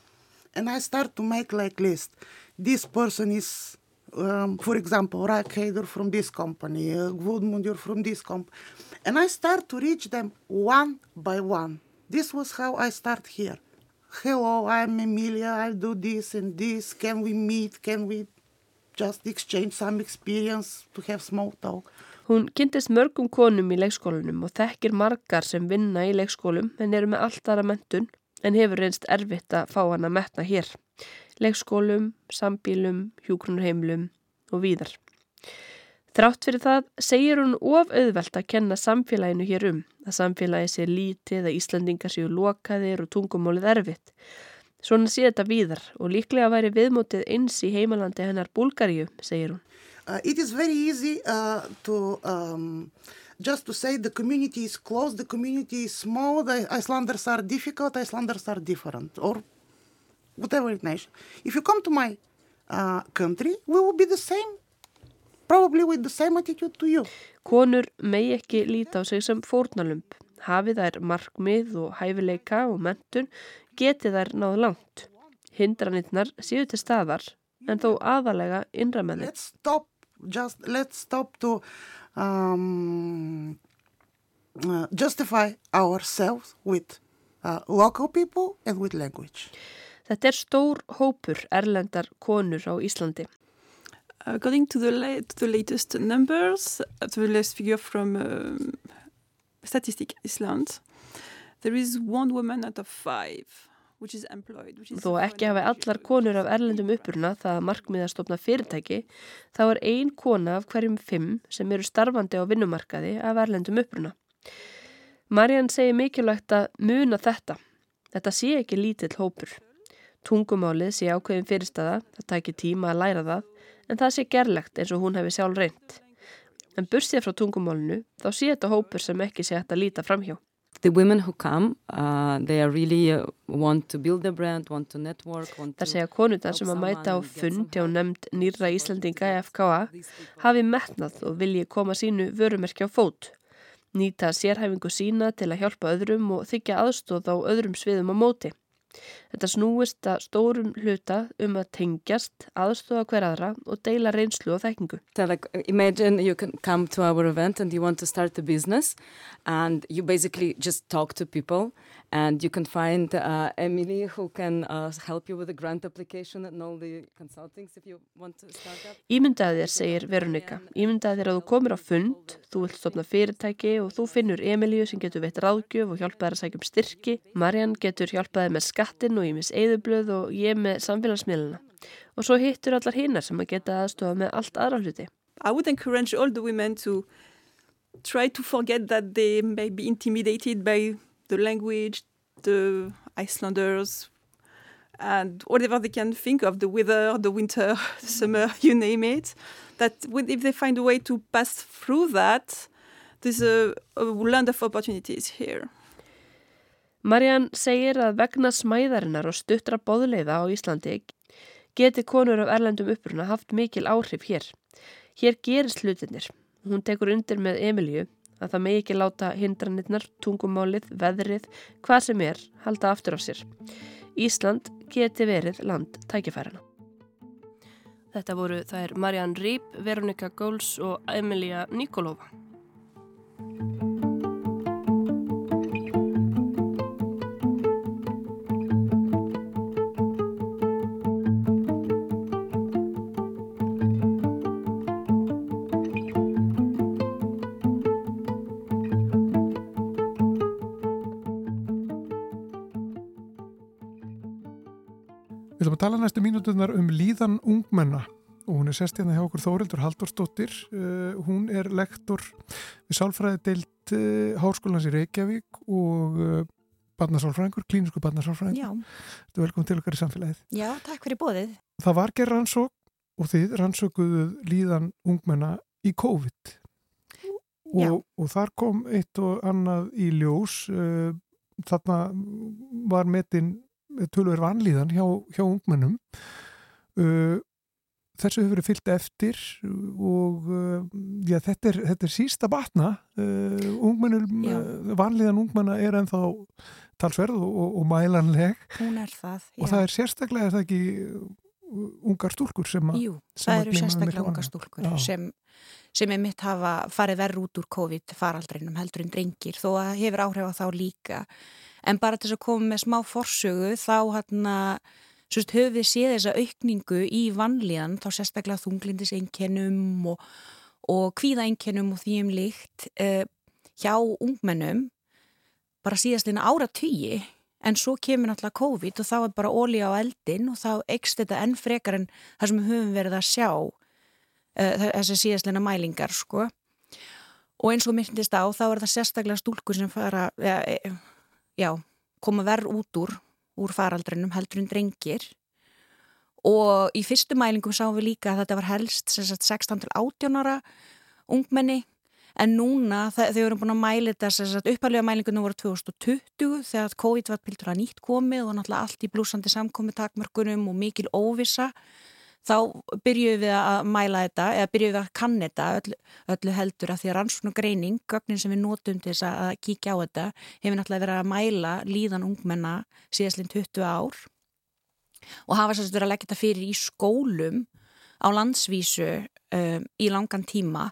And I start to make like list. This person is, um, for example, Rack Hader from this company, uh, Woodmundur from this company. And I start to reach them one by one. This was how I start here. Hello, I'm Emilia. I'll do this and this. Can we meet? Can we just exchange some experience to have small talk? Hún kynntist mörgum konum í leikskólanum og þekkir margar sem vinna í leikskólum en eru með allt aðra mentun en hefur reynst erfitt að fá hann að metna hér. Leikskólum, sambílum, hjúgrunarheimlum og víðar. Þrátt fyrir það segir hún of auðvelt að kenna samfélaginu hér um að samfélagi sé lítið, að Íslandingar séu lokaðir og tungumólið erfitt. Svona sé þetta víðar og líklega væri viðmótið eins í heimalandi hennar Búlgaríu, segir hún. Uh, it is very easy uh, to um, just to say the community is closed, the community is small, the Icelanders are difficult, Icelanders are different, or whatever nation. If you come to my uh, country, we will be the same, probably with the same attitude to you. Konur megi ekki líta á sig sem fórnalump. Hafi þær markmið og hæfileika og mentun geti þær náðu langt. Hindranirnar séu til staðar en þó aðalega innra með þeim. Let's stop, just let's stop to um, uh, justify ourselves with uh, local people and with language. Þetta er stór hópur erlendar konur á Íslandi. According to the, la to the latest numbers, uh, the latest figure from um, Statistic Iceland, there is one woman out of five which is employed. Þó ekki hafi allar konur af erlendum uppruna það að markmið að stopna fyrirtæki, þá er ein kona af hverjum fimm sem eru starfandi á vinnumarkaði af erlendum uppruna. Mariann segir mikilvægt að muna þetta. Þetta sé ekki lítill hópur. Tungumálið sé ákveðin fyrirstaða, það tækir tíma að læra það, en það sé gerlegt eins og hún hefði sjálf reynd. En bursið frá tungumálinu, þá sé þetta hópur sem ekki sé hægt að líta framhjá. Come, uh, really uh, brand, network, Það segja konundar sem að mæta á fund hjá nefnd nýra Íslandinga FKA hafi metnað og vilji koma sínu vörumerki á fót. Nýta sérhæfingu sína til að hjálpa öðrum og þykja aðstóð á öðrum sviðum á móti. Þetta snúist að stórum hluta um að tengjast, aðstóða hver aðra og deila reynslu og þekkingu. So like imagine you can come to our event and you want to start a business and you basically just talk to people and you can find uh, Emily who can uh, help you with the grant application and all the consultings if you want to start up. Ímyndaði þér, segir Veronika. Ímyndaði þér að þú komir á fund, þú vilt stopna fyrirtæki og þú finnur Emilíu sem getur veitt ráðgjöf og hjálpaði að sækja um styrki. Mariann getur hjálpaði með skattin og ég með eðublöð og ég með samfélagsmiðluna. Og svo hittur allar hinnar sem að geta aðstofa með allt aðra hluti. I would encourage all the women to try to forget that they may be intimidated by the language, the Icelanders, and whatever they can think of the weather, the winter, the summer, you name it. That if they find a way to pass through that, there's a, a land of opportunities here. Mariann segir að vegna smæðarinnar og stuttra boðleiða á Íslandi geti konur af erlendum uppruna haft mikil áhrif hér. Hér gerist hlutinir. Hún tekur undir með Emilju að það megi ekki láta hindranirnar, tungumálið, veðrið, hvað sem er, halda aftur af sér. Ísland geti verið land tækifærana. Þetta voru þær Mariann Rýp, Veronika Góls og Emilia Nikolova. Tala næstu mínutunar um líðan ungmenna og hún er sest hérna hjá okkur Þórildur Halldórsdóttir. Uh, hún er lektor við sálfræði deilt uh, Háskólans í Reykjavík og uh, barnasálfræðingur, klínisku barnasálfræðingur. Já, Þú er velkomin til okkar í samfélagið. já, takk fyrir bóðið. Það var gerð rannsók og þið rannsókuðu líðan ungmenna í COVID og, og þar kom eitt og annað í ljós uh, þarna var metin tölver vanlíðan hjá, hjá ungmennum uh, þessu hefur verið fyllt eftir og uh, já, þetta, er, þetta er sísta batna uh, uh, vanlíðan ungmenna er ennþá talsverð og, og, og mælanleg það. og það er sérstaklega er það ekki uh, ungar stúlkur sem að Jú, sem það að eru sérstaklega mikla unga vanlíðan. stúlkur sem, sem er mitt hafa farið verð út úr COVID faraldrinum heldur en drengir þó að hefur áhrif á þá líka. En bara til þess að koma með smá forsögu þá hann að höfum við séð þessa aukningu í vanlíðan þá sérstaklega þunglindiseinkennum og, og kvíðaeinkennum og því um líkt eh, hjá ungmennum bara síðastlina ára tugi en svo kemur náttúrulega COVID og þá er bara ólíja á eldin og þá eikst þetta enn frekar en það sem við höfum verið að sjá uh, þessi síðastlina mælingar sko. Og eins og myndist á þá er það sérstaklega stúlkur sem fara ja, e, já, koma verð út úr úr faraldrinum heldur en drengir. Og í fyrstu mælingum sáum við líka að þetta var helst sem sagt, 16 til 18 ára ungmenni. En núna þa- þau eru búin að mæla þetta uppalega mælingunum voru 2020 þegar COVID var pildur að nýtt komið og náttúrulega allt í blúsandi samkomi takmörkunum og mikil óvissa þá byrjuðum við að mæla þetta eða byrjuðum við að kanna þetta öllu, öllu heldur að því að rannsókn og greining gögnin sem við notum til þess að kíkja á þetta hefur náttúrulega verið að mæla líðan ungmenna síðastlinn 20 ár og hafa sérst verið að leggja þetta fyrir í skólum á landsvísu um, í langan tíma.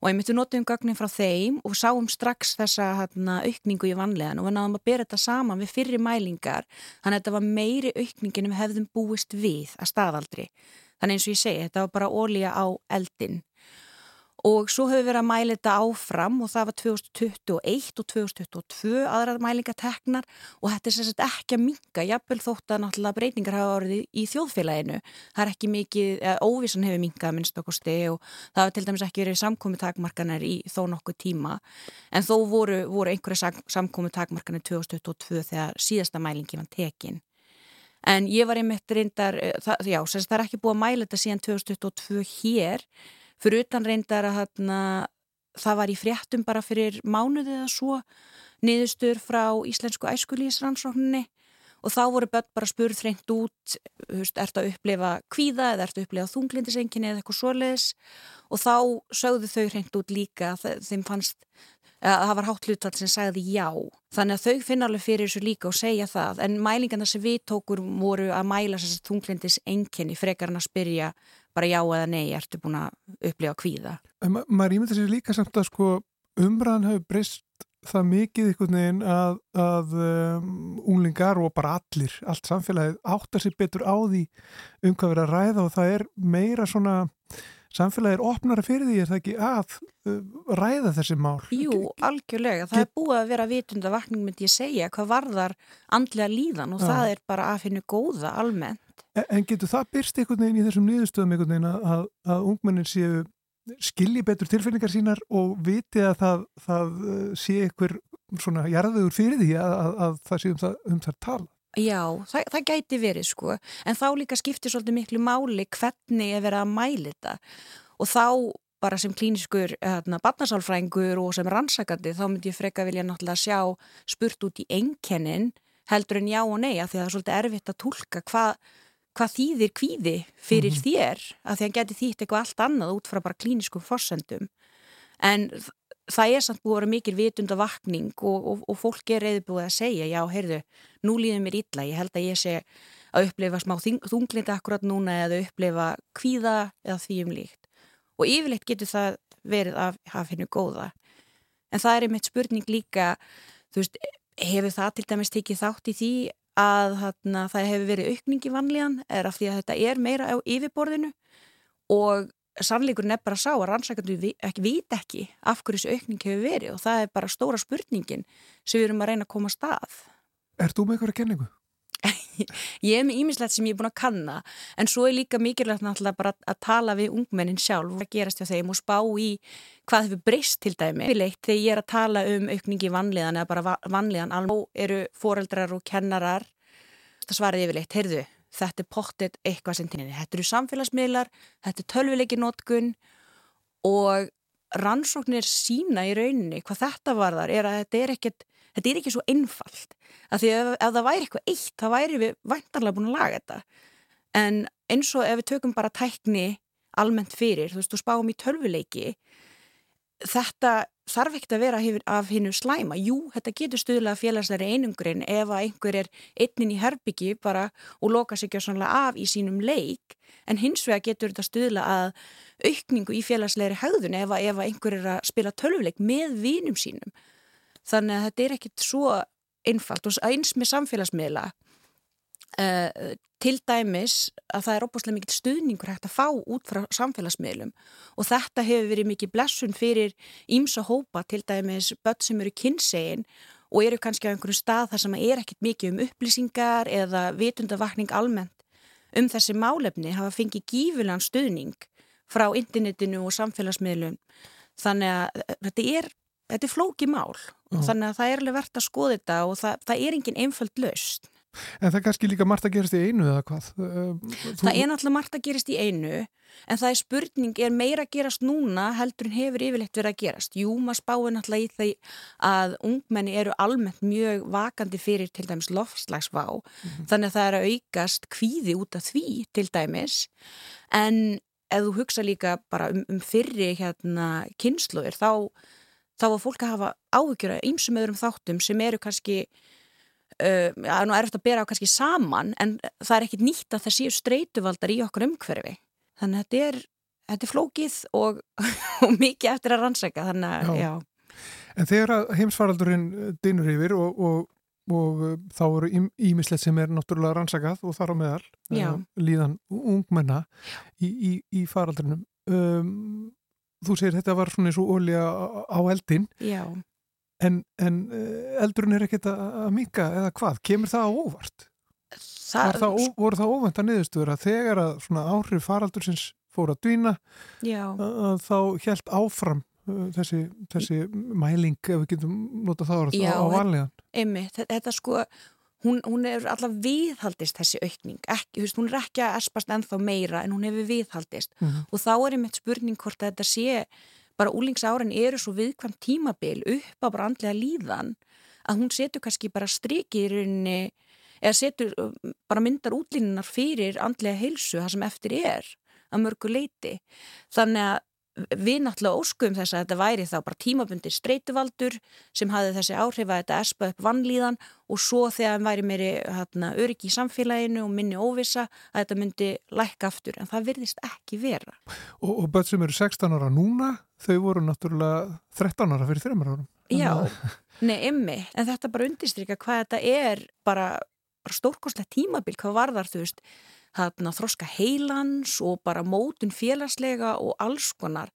Og ég myndi notum gögnin frá þeim og sáum strax þessa hérna, aukningu í vanlegan og við náðum að bera þetta saman við fyrri mælingar þannig að þetta var meiri aukningin við hefðum búist við að staðaldri þannig eins og ég segi, þetta var bara ólíja á eldin og svo hefur við verið að mæla þetta áfram og það var 2021 og 2022 aðrar mælingateknar og þetta er sagt ekki að minga jafnvel þótt að náttúrulega breytingar hafa orðið í þjóðfélaginu. Það er ekki mikið, eða, óvissan hefur mingað minnst okkur stegi og það hafa til dæmis ekki verið samkomi takmarkanar í þó nokkuð tíma. En þó voru, voru einhverja samkomi takmarkanar 2022 þegar síðasta mælingi var tekin en ég var einmitt reyndar, eh, það, já, sagt, það er ekki búið að mæla þetta síðan 2022 hér. Fyrir utan reyndar að þarna, það var í fréttum bara fyrir mánuðið eða svo niðurstur frá Íslensku æskulíðisrannsókninni og þá voru börn bara spurð þrengt út, þú veist, ert að upplifa kvíða eða ert að upplifa þunglindisenginni eða eitthvað svoleiðis og þá sögðu þau þrengt út líka, þe- þeim fannst að það var hátt hlutfall sem sagði já. Þannig að þau finna alveg fyrir þessu líka og segja það en mælingarna sem við tókur voru að mæla þessi þunglindis enginni frekar en að spyrja bara já eða nei, ertu búin að upplifa kvíða. En ma maður ímynda sér líka samt að sko umræðan hefur breyst það mikið einhvern veginn að, að um, unglingar og bara allir, allt samfélagið áttar sér betur á því um hvað verið að ræða og það er meira svona samfélagið er opnara fyrir því er það ekki að uh, ræða þessi mál. Jú, algjörlega. Það er búið að vera vitunda vakning myndi ég segja hvað varðar andlega líðan og Já. það er bara að finna góða almennt. En, en getur það byrst einhvern veginn í þessum niðurstöðum einhvern veginn að, að, að ungmennin séu skilji betur tilfinningar sínar og viti að það, það uh, sé einhver svona jarðvegur fyrir því að, að, að það sé um það, um það tala. Já, það, það gæti verið sko, en þá líka skiptir svolítið miklu máli hvernig er verið að mæla þetta og þá bara sem klíniskur hérna, barnasálfrængur og sem rannsakandi þá myndi ég freka vilja náttúrulega sjá spurt út í einkennin heldur en já og nei að því að það er svolítið erfitt að tólka hvað hvað þýðir kvíði fyrir þér að því að hann geti þýtt eitthvað allt annað út frá bara klíniskum forsendum. En það er samt búið að vera mikil vitunda vakning og, og, og fólk er reyðbúið að segja já, heyrðu, nú líður mér illa ég held að ég sé að upplifa smá þunglindi akkurat núna eða upplifa kvíða eða því um líkt. Og yfirleitt getur það verið af hafinu góða. En það er einmitt spurning líka þú veist, hefur það til dæmis tekið þátt í því að þarna, það hefur verið aukning í vanlíðan er af því að þetta er meira á yfirborðinu og sannleikurinn er bara sá að rannsækjandu vi, ekki vita ekki af hverju þessu aukning hefur verið og það er bara stóra spurningin sem við erum að reyna að koma að stað. Er þú með eitthvað kenningu? Ég er með ímislegt sem ég er búin að kanna en svo er líka mikilvægt náttúrulega bara að tala við ungmennin sjálf að gerast hjá þeim og spá í hvað hefur breyst til dæmi. Þegar ég er að tala um aukningi vanlíðan eða bara vanlíðan alveg eru foreldrar og kennarar það svarið yfirleitt, heyrðu þetta er pottet eitthvað sem tinni þetta eru samfélagsmiðlar, þetta er tölvileiki og rannsóknir sína í rauninni hvað þetta varðar er að þetta er ekkert þetta er ekki svo einfalt. Af því ef, ef það væri eitthvað eitt þá væri við væntarlega búin að laga þetta. En eins og ef við tökum bara tækni almennt fyrir, þú veist, þú spáum í tölvuleiki þetta þarf ekkert að vera af hinnu slæma. Jú, þetta getur stuðlega félagsleiri einungurinn ef að einhver er einnin í herbyggi bara og loka sig af í sínum leik en hins vega getur þetta stuðla að aukningu í félagsleiri haugðun ef að, ef að einhver er að spila tölvuleik með vinum sínum þannig að þetta er ekkert svo einfalt og eins með samfélagsmiðla uh, til dæmis að það er opaslega mikið stuðningur hægt að fá út frá samfélagsmiðlum. Og þetta hefur verið mikið blessun fyrir ímsa hópa til dæmis börn sem eru kynsegin og eru kannski á einhverju stað þar sem er ekkert mikið um upplýsingar eða vitundavakning almennt um þessi málefni hafa fengið gífilegan stuðning frá internetinu og samfélagsmiðlum. Þannig að eh, þetta er, þetta er flóki mál og þannig að það er alveg verðt að skoða þetta og það, það er engin einföld löst En það er kannski líka margt að gerast í einu eða hvað? Þú... Það er náttúrulega margt að gerast í einu en það er spurning, er meira að gerast núna heldur en hefur yfirleitt verið að gerast? Jú, maður spáir náttúrulega í því að ungmenni eru almennt mjög vakandi fyrir til dæmis lofslagsvá mm -hmm. þannig að það er að aukast kvíði út af því til dæmis en ef þú hugsa líka bara um, um fyrri hérna kynsluður þá, þá var fólk að hafa áhugjur að ýmsum öðrum þáttum sem eru kannski Uh, að nú er eftir að bera á kannski saman en það er ekkit nýtt að það séu streytuvaldar í okkur umhverfi. Þannig að þetta er, þetta er flókið og, og mikið eftir að rannsæka þannig að, já. já. En þegar heimsfaraldurinn dinur yfir og, og, og uh, þá eru ímislegt sem er náttúrulega rannsækað og þar á meðal uh, líðan ungmenna í, í, í faraldurinnum um, Þú segir þetta var svona eins og ólja á eldin Já En, en eh, eldurinn er ekkert að minka eða hvað? Kemur það á óvart? Það, það, voru það óvænt að niðurstuður að þegar að svona áhrif faraldur sinns fór að dvína að þá helt áfram þessi, þessi mæling ef við getum nota það orð á vanlegan. Emi, þetta sko hún, hún er alltaf viðhaldist þessi aukning, ekki, veist, hún er ekki að espast ennþá meira en hún hefur viðhaldist. Mm -hmm. og þá er einmitt spurning hvort að þetta sé bara úlingsárin eru svo viðkvæmt tímabil upp á bara andlega líðan að hún setur kannski bara rauninni eða setur bara myndar útlínunar fyrir andlega heilsu það sem eftir er að mörgu leiti þannig að við náttúrulega óskum þess að þetta væri þá bara tímabundir streytuvaldur sem hafði þessi áhrif að þetta espa upp vannlíðan og svo þegar það væri meiri hérna, öryggi í samfélaginu og minni óvisa að þetta myndi lækka aftur en það virðist ekki vera. Og, og börn sem eru 16 ára núna, þau voru náttúrulega 13 ára fyrir þreymar árum. Já, nei, ymmi, en þetta bara undirstryka hvað þetta er bara, bara stórkoslega tímabil, hvað var þar þú veist þarna þroska heilans og bara mótun félagslega og alls konar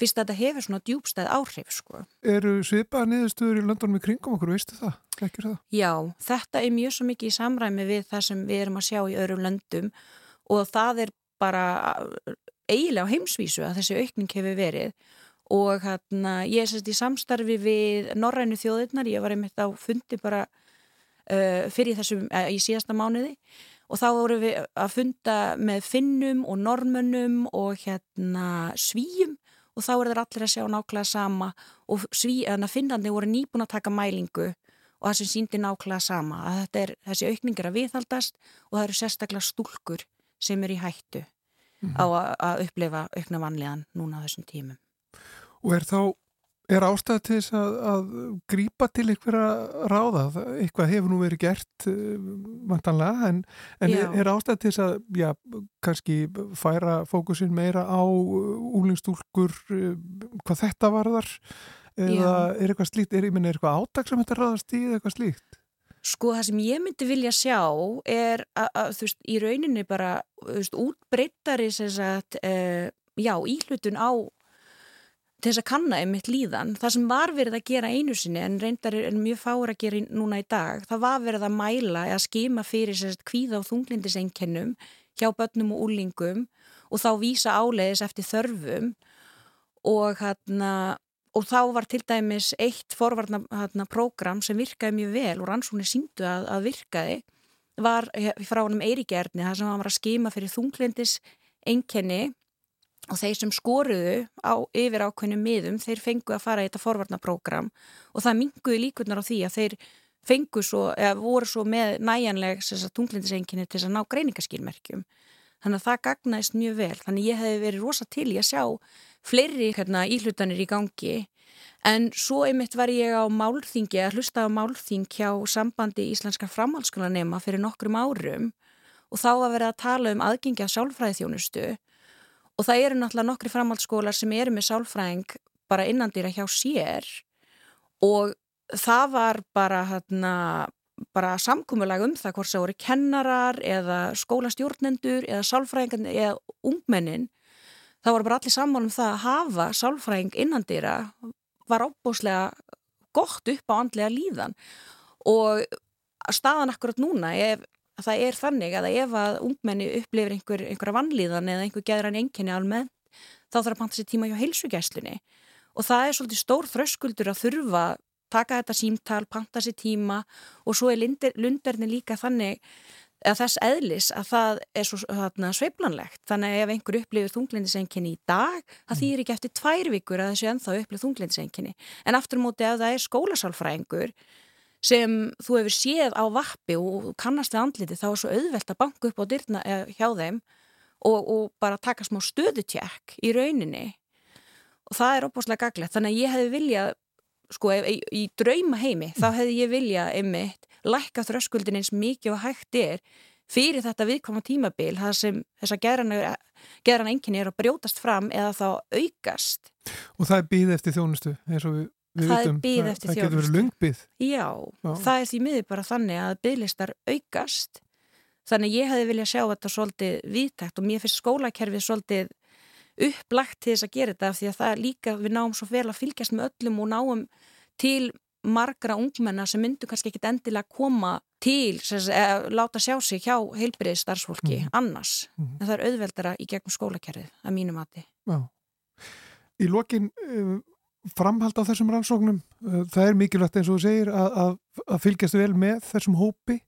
fyrst að þetta hefur svona djúbstæð áhrif sko. Eru svipaða niðurstöður í löndunum í kringum okkur, veistu það? það? Já, þetta er mjög svo mikið í samræmi við það sem við erum að sjá í öðrum löndum og það er bara eiginlega á heimsvísu að þessi aukning hefur verið og hérna ég er sérst í samstarfi við Norrænu þjóðirnar, ég var einmitt á fundi bara uh, fyrir þessum, uh, í síðasta mánuði og þá vorum við að funda með finnum og normönnum og hérna svíjum og þá er það allir að sjá nákvæmlega sama og finnandi voru nýbúin að taka mælingu og það sem síndi nákvæmlega sama að þetta er þessi aukningar að viðhaldast og það eru sérstaklega stúlkur sem er í hættu mm -hmm. á að upplefa aukna vanlegan núna á þessum tímum. Og er þá Er ástæða til þess að, að grýpa til einhverja ráða? Eitthvað hefur nú verið gert uh, vantanlega en, en er, er ástæða til þess að já, kannski færa fókusin meira á úlingstúlkur uh, hvað þetta varðar? Eða já. er eitthvað slíkt, er, er eitthvað átak sem þetta ráðast í eða eitthvað slíkt? Sko það sem ég myndi vilja sjá er að, þú veist, í rauninni bara, þú veist, útbreyttari sem sagt, uh, já, íhlutun á til þess að kanna einmitt líðan. Það sem var verið að gera einu sinni en reyndar er mjög fáur að gera núna í dag, það var verið að mæla eða skima fyrir sérst kvíða og þunglindiseinkennum hjá börnum og úlingum og þá vísa áleiðis eftir þörfum og hérna og þá var til dæmis eitt forvarna hérna, prógram sem virkaði mjög vel og rannsóknir síndu að, að virkaði var frá honum Eiríkjarni þar sem hann var að skima fyrir þunglindis einkenni og þeir sem skoruðu á yfir ákveðnum miðum þeir fengu að fara í þetta forvarnaprógram. Og það minguði líkurnar á því að þeir fengu svo, eða voru svo með næjanleg tunglindiseinkinni til að ná greiningaskýrmerkjum þannig að það gagnaðist mjög vel. Þannig ég hefði verið rosa til í að sjá fleiri hérna, íhlutanir í gangi. En svo einmitt var ég á málþingi að hlusta á málþing hjá sambandi íslenska framhaldsskólanema fyrir nokkrum árum. Og þá var verið að tala um aðgengi af sálfræðiþjónustu og það eru náttúrulega nokkri framhaldsskólar sem eru með sálfræðing bara innandýra hjá sér. Og það var bara hérna bara samkúmulag um það hvort það voru kennarar eða skólastjórnendur eða sálfræðingan eða ungmennin. Það voru bara allir saman um það að hafa sálfræðing innandýra var ábúslega gott upp á andlega líðan. Og staðan akkurat núna ef það er þannig að ef að ungmenni upplifir einhver, einhverja vannlíðan eða einhver geðran enginni almennt þá þarf að panta sér tíma hjá heilsugæslunni. Og það er svolítið stór þröskuldur að þurfa taka þetta símtal, panta sér tíma og svo er lundir, lundarni líka þannig að þess eðlis að það er svo þarna, sveiflanlegt. Þannig að ef einhver upplifir þunglindisenginni í dag það þýr ekki eftir tvær vikur að þessu ennþá upplifir þunglindisenginni en aftur móti ef það er skólasálfræðingur sem þú hefur séð á vappi og kannast við andliti þá er svo auðvelt að banka upp á dyrna hjá þeim og, og bara taka smá stöðutjekk í rauninni. Og það er opáslega gaglegt. Þannig að ég hefði viljað sko í, í drauma heimi þá hefði ég viljað einmitt lækka þröskuldin eins mikið og hægt er fyrir þetta viðkoma tímabil það sem þess að geran enginni er að brjótast fram eða þá aukast. Og það er býð eftir þjónustu eins og við Það er það, eftir það getur verið þjónustu. lungbið Já, Já. það er því miður bara þannig að bygglistar aukast þannig ég hefði viljað sjá þetta svolítið viðtækt og mér finnst skólakerfið svolítið upplagt til þess að gera þetta af því að það er líka, við náum svo vel að fylgjast með öllum og náum til margra ungmenna sem myndu kannski ekkit endilega koma til eða, láta sjá sig hjá heilbriði starfsfólki Mhm. annars Mhm. en það er auðveldara í gegnum skólakerfið að mínu mati. Já. Í lokin uh, framhald á þessum rannsóknum uh, það er mikilvægt eins og þú segir að, að, að fylgjast vel með þessum hópi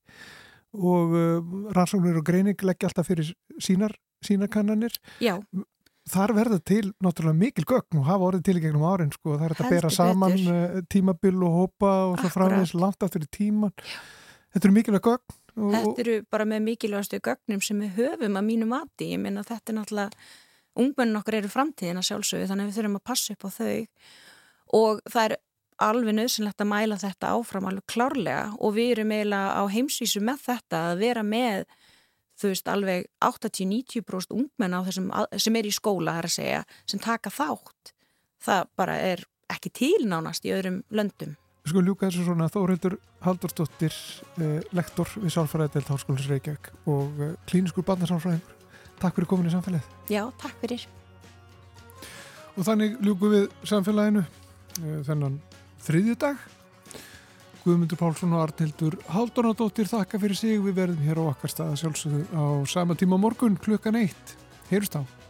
og uh, rannsóknir og greining leggja alltaf fyrir sínar, sínar kannanir Já, þar verða til náttúrulega mikil gögn og hafa orðið til í gegnum árin sko. það er að bera saman betur. uh, tímabil og hópa og svo framvegis langt aftur í tíman þetta eru mikilvæg gögn og, Þetta eru bara með mikilvægastu gögnum sem við höfum að mínu mati. Ég minna þetta er náttúrulega, ungmennin okkar eru framtíðin að sjálfsögðu þannig að við þurfum að passa upp á þau og það er alveg nöðsynlegt að mæla þetta áfram alveg klárlega og við erum eiginlega á heimsvísu með þetta að vera með þú veist alveg 80-90% ungmenn á þessum sem er í skóla þar að segja sem taka þátt. Það bara er ekki til nánast í öðrum löndum. Skulum ljúka þessu svona Þórildur Haldursdóttir, eh, lektor við Sálfræðidelt Háskólis Reykjavík og eh, klíniskur barnasálfræðingur. Takk fyrir komin í samfélagið. Já, takk fyrir. Og þannig ljúkum við samfélaginu eh, þennan þriðju dag. Guðmundur Pálsson og Arnildur Haldunadóttir þakka fyrir sig. Við verðum hér á okkar stað að sjálfsögðu á sama tíma morgun klukkan eitt. Heyrust á.